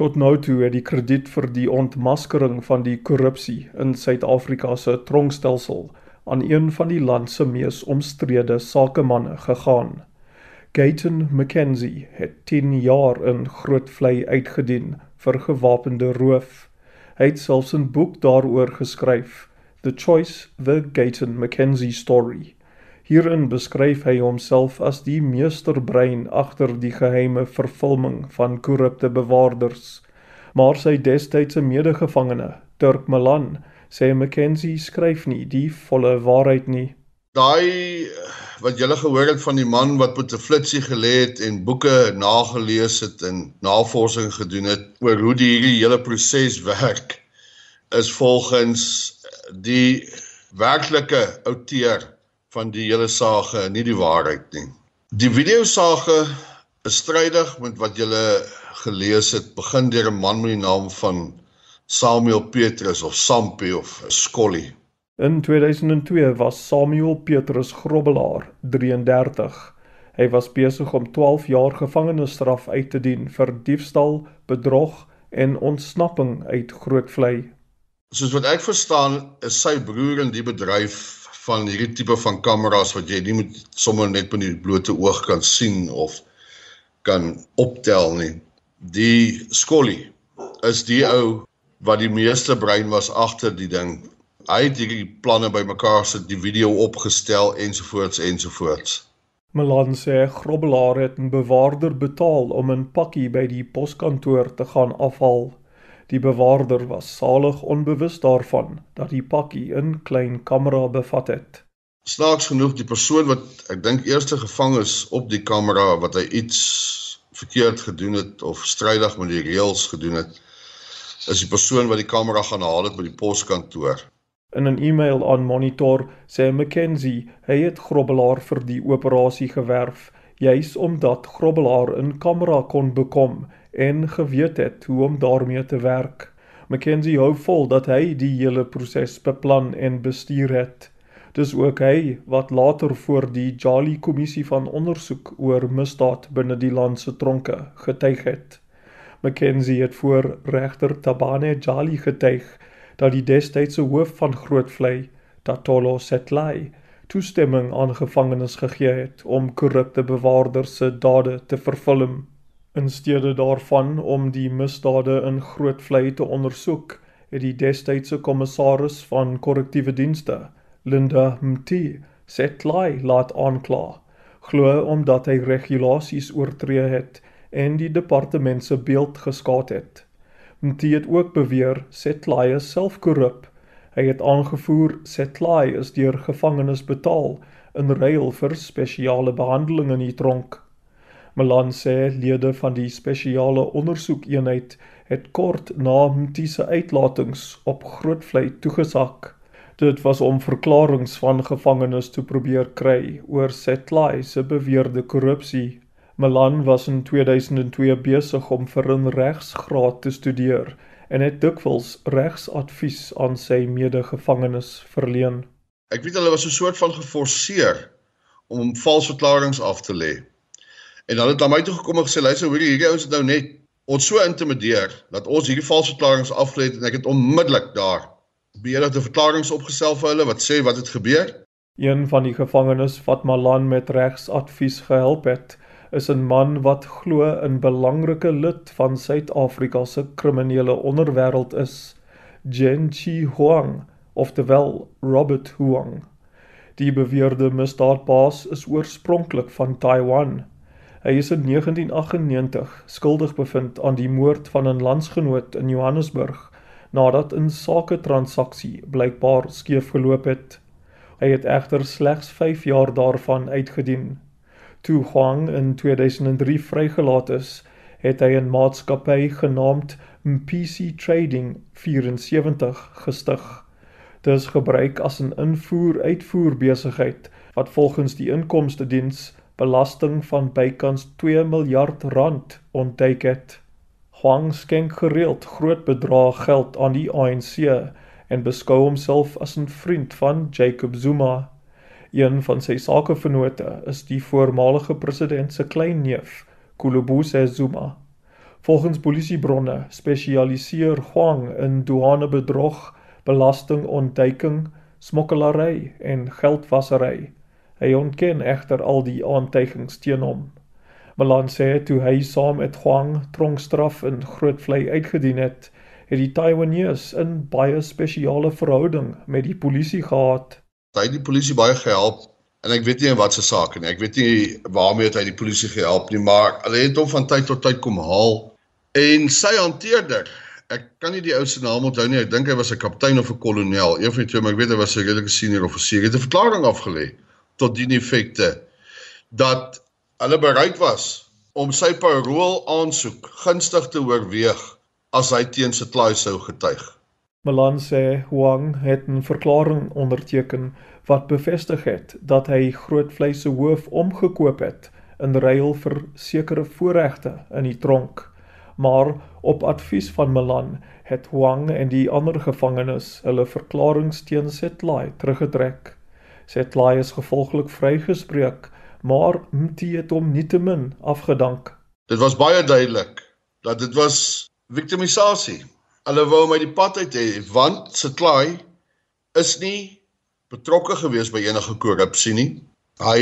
Tot nou toe het die krediet vir die ontmaskering van die korrupsie in Suid-Afrika se tronkstelsel aan een van die land se mees omstrede sakemanne gegaan. Gayton McKenzie het 10 jaar in Grootvlei uitgedien vir gewapende roof. Hy het selfs 'n boek daaroor geskryf, The Choice: The Gayton McKenzie Story. Hierin beskryf hy homself as die meesterbrein agter die geheime vervulling van korrupte bewaarders. Maar sy destydse medegevangene, Turk Malan, sê McKenzie skryf nie die volle waarheid nie. Daai wat julle gehoor het van die man wat met 'n flitsie gelê het en boeke nagelees het en navorsing gedoen het oor hoe die hierdie hele proses werk, is volgens die werklike outeur van die hele sage nie die waarheid nie. Die video sage is strydig met wat julle gelees het. Begin deur 'n man met die naam van Samuel Petrus of Sampie of Skolly. In 2002 was Samuel Petrus Grobbelaar 33. Hy was besig om 12 jaar gevangenisstraf uit te dien vir diefstal, bedrog en ontsnapping uit Grootvlei. Soos wat ek verstaan, is sy broer in die bedryf van hierdie tipe van kameras wat jy nie moet sommer net met die blote oog kan sien of kan optel nie. Die Skolly is die ou wat die meeste brein was agter die ding. Hy het hierdie planne bymekaar sit, die video opgestel ensovoorts ensovoorts. Milan sê Grobbelaar het 'n bewaarder betaal om 'n pakkie by die poskantoor te gaan afhaal. Die bewaarder was salig onbewus daarvan dat die pakkie 'n klein kamera bevat het. Snaaks genoeg die persoon wat ek dink eerste gevang is op die kamera wat hy iets verkeerd gedoen het of strydig met die reëls gedoen het, is die persoon wat die kamera gaan haal het by die poskantoor. In 'n e-mail aan Monitor sê McKenzie hy het Grobbelaar vir die operasie gewerf juis omdat Grobbelaar 'n kamera kon bekom en geweet het hoe om daarmee te werk. Mackenzie hou vol dat hy die hele proses beplan en bestuur het. Dis ook hy wat later voor die Jali kommissie van ondersoek oor misdaad binne die land se tronke getuig het. Mackenzie het voor regter Tabane Jali getuig dat die destydse hoof van Grootvlei, Tatolo Setlai, toestemming aan gevangenes gegee het om korrupte bewaarders se dade te vervilm. In steede daarvan om die misdade in Grootvlei te ondersoek, het die destydse kommissaris van korrektiewe dienste, Linda Mti, Setlai laat aankla, glo omdat hy regulasies oortree het en die departement se beeld geskaad het. Mti het ook beweer Setlai is self korrup. Hy het aangevoer Setlai is deur gevangenes betaal in ruil vir spesiale behandeling in die tronk. Malan sê lede van die spesiale ondersoekeenheid het kort na Mtise uitlatings op Grootvlei toegesak. Dit was om verklaringe van gevangenes te probeer kry oor Setlai se beweerde korrupsie. Malan was in 2002 besig om vir 'n regsgraad te studeer en het dikwels regsadvies aan sy medegevangenes verleen. Ek weet hulle was 'n soort van geforseer om valse verklaringe af te lê. En dan het hy my toe gekom en gesê luister hoor hierdie ouens het nou net ons so intimideer dat ons hierdie valse verklaringe afgelê het en ek het onmiddellik daar beheerde verklaringe opgestel vir hulle wat sê wat het gebeur. Een van die gevangenes wat Malan met regsadvies gehelp het, is 'n man wat glo 'n belangrike lid van Suid-Afrika se kriminele onderwêreld is, Jen Chi Huang of the Well Robert Huang. Die beweerde misdaadbaas is oorspronklik van Taiwan. Hy is in 1998 skuldig bevind aan die moord van 'n landsgenoot in Johannesburg nadat 'n sake transaksie blykbaar skeef geloop het. Hy het egter slegs 5 jaar daarvan uitgedien. Toe Huang in 2003 vrygelaat is, het hy 'n maatskappy genaamd PC Trading 74 gestig. Dit is gebruik as 'n invoer-uitvoer besigheid wat volgens die inkomste diens belasting van bykans 2 miljard rand ontduik het. Huang skenk gereeld groot bedrae geld aan die ANC en beskou homself as 'n vriend van Jacob Zuma. Een van sy sakevennote is die voormalige president se kleinneef, Kolobuse Zuma. Volgens polisiebronne spesialiseer Huang in douanebedrog, belastingontduiking, smokkelary en geldwasery. Hy ontken egter al die aantuigings teen hom. Malan sê toe hy saam met Huang tronkstraf in Grootvlei uitgedien het, het die Taiwanese 'n baie spesiale verhouding met die polisie gehad. Hy die polisie baie gehelp en ek weet nie wat se saak nie. Ek weet nie waarmee het hy die polisie gehelp nie, maar hulle het hom van tyd tot tyd kom haal en sy hanteerder Ek kan nie die ou se naam onthou nie. Ek dink hy was 'n kaptein of 'n kolonel. Een van die twee, maar ek weet hy was 'n redelike senior offisier. Hy het 'n verklaring afgelê tot die effekte dat hulle bereid was om sy parol aansoek gunstig te oorweeg as hy teen sy klaai sou getuig. Malan sê Huang het 'n verklaring onderteken wat bevestig het dat hy grootvleis se hoof omgekoop het in ruil vir sekere voorregte in die tronk. Maar op advies van Malan het Huang en die ander gevangenes hulle verklaring teen Setlai teruggetrek. Setlai is gevolglik vrygespreek, maar Mti het hom nietemin afgedank. Dit was baie duidelik dat dit was victimisasie. Hulle wou my die pad uit hê want Sitlai is nie betrokke gewees by enige korrupsie nie. Hy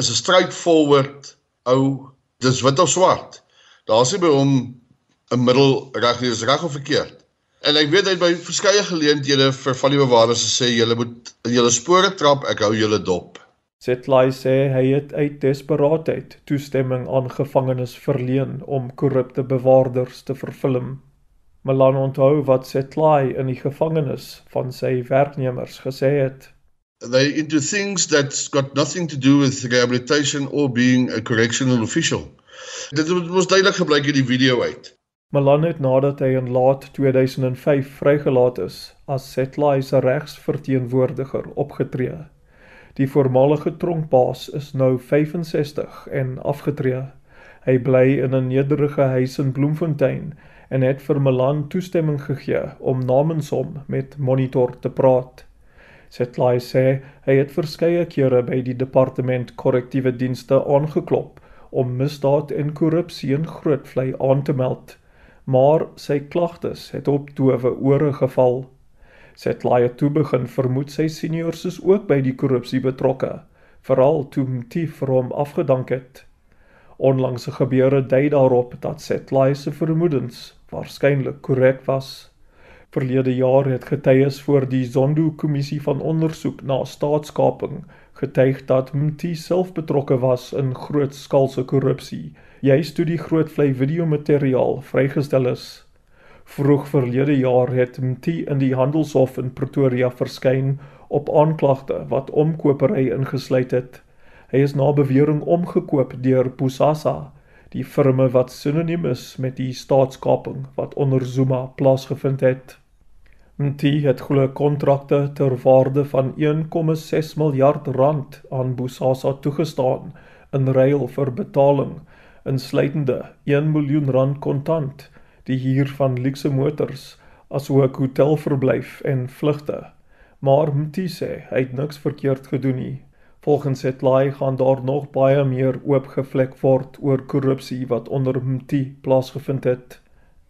is 'n straightforward ou, dis wit of swart. Daar's nie by hom 'n middel reg nie, is reg of verkeerd. En ek weet hy het by verskeie geleenthede vir van die bewaarders gesê julle moet julle spore trap, ek hou julle dop. Zetlai sê hy het uit desperaatheid toestemming aan gevangenes verleen om korrupte bewaarders te vervilm. Malan onthou wat Zetlai in die gevangenis van sy werknemers gesê het. They into things that's got nothing to do with rehabilitation or being a correctional official. Dit was duidelik gebleik in die video uit. Malan het nadat hy in laat 2005 vrygelaat is as Zetlai se regsverteenwoordiger opgetree. Die voormalige tronkbaas is nou 65 en afgetree. Hy bly in 'n nederige huis in Bloemfontein en het vir Milan toestemming gegee om namens hom met Monitor te praat. Setlai sê hy het verskeie kere by die departement korrektiewe dienste aangeklop om misdaad en korrupsie in Grootvlei aan te meld, maar sy klagtes het op dowe ore geval. Setlaie toe begin vermoed sy seniors is ook by die korrupsie betrokke, veral toe Mtief vir hom afgedank het. Onlangse gebeure dui daarop dat Setlaie se vermoedens waarskynlik korrek was. Verlede jaar het getuies voor die Zondo-kommissie van ondersoek na staatskaping getuig dat Mtief self betrokke was in grootskaalse korrupsie, juis toe die grootvlei videomateriaal vrygestel is. Vroeg verlede jaar het Mti in die handelshof in Pretoria verskyn op aanklagte wat omkopery ingesluit het. Hy is na bewering omgekoop deur Pusasa, die firma wat sinoniem is met die staatskaping wat onder Zuma plaasgevind het. Mti het glo kontrakte ter waarde van 1,6 miljard rand aan Pusasa toegestaan in ruil vir betaling insluitende 1 miljoen rand kontant die huur van luukse motors, asook hotelverblyf en vlugte. Maar Mti sê hy het niks verkeerd gedoen nie. Volgens Setlai gaan daar nog baie meer oopgevlek word oor korrupsie wat onder Mti plaasgevind het.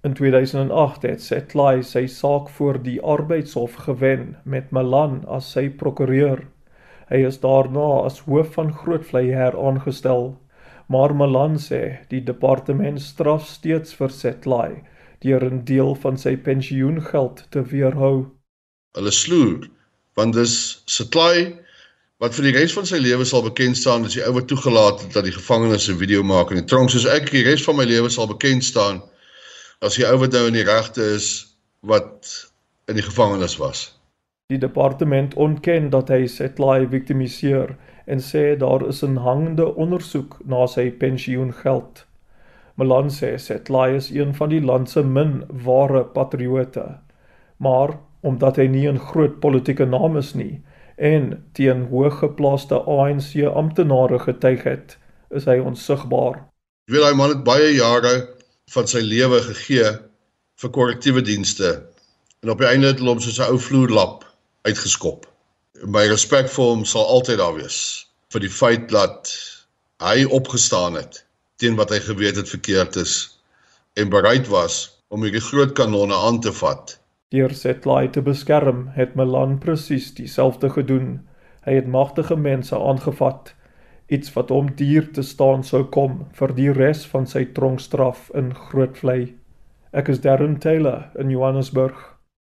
In 2008 het Setlai sy saak voor die arbeidshof gewen met Malan as sy prokureur. Hy is daarna as hoof van Grootvlei heraangestel maar Malan sê die departement straf steeds vir Setlai deur 'n deel van sy pensioengeld te weerhou. Hulle sloer want dis Setlai wat vir die res van sy lewe sal bekend staan as die ou wat toegelaat het dat die gevangenes 'n video maak in die tronk soos ek die res van my lewe sal bekend staan as die ou wat nou in die regte is wat in die gevangenis was. Die departement ontken dat hy Setlai victimiseer en sê daar is 'n hangende ondersoek na sy pensioengeld. Malan sê Setlai is een van die land se min ware patriote. Maar omdat hy nie 'n groot politieke naam is nie en teen hooggeplaaste ANC amptenare getuig het, is hy onsigbaar. Jy weet daai man het baie jare van sy lewe gegee vir korrektiewe dienste en op die einde het hulle hom soos 'n ou vloerlap uitgeskop my respek vir hom sal altyd daar wees vir die feit dat hy opgestaan het teen wat hy geweet het verkeerd is en bereid was om hierdie groot kanonne aan te vat. Deur Setlai te beskerm, het Milan presies dieselfde gedoen. Hy het magtige mense aangevat, iets wat hom duur te staan sou kom vir die res van sy tronkstraf in Grootvlei. Ek is Darren Taylor in Johannesburg.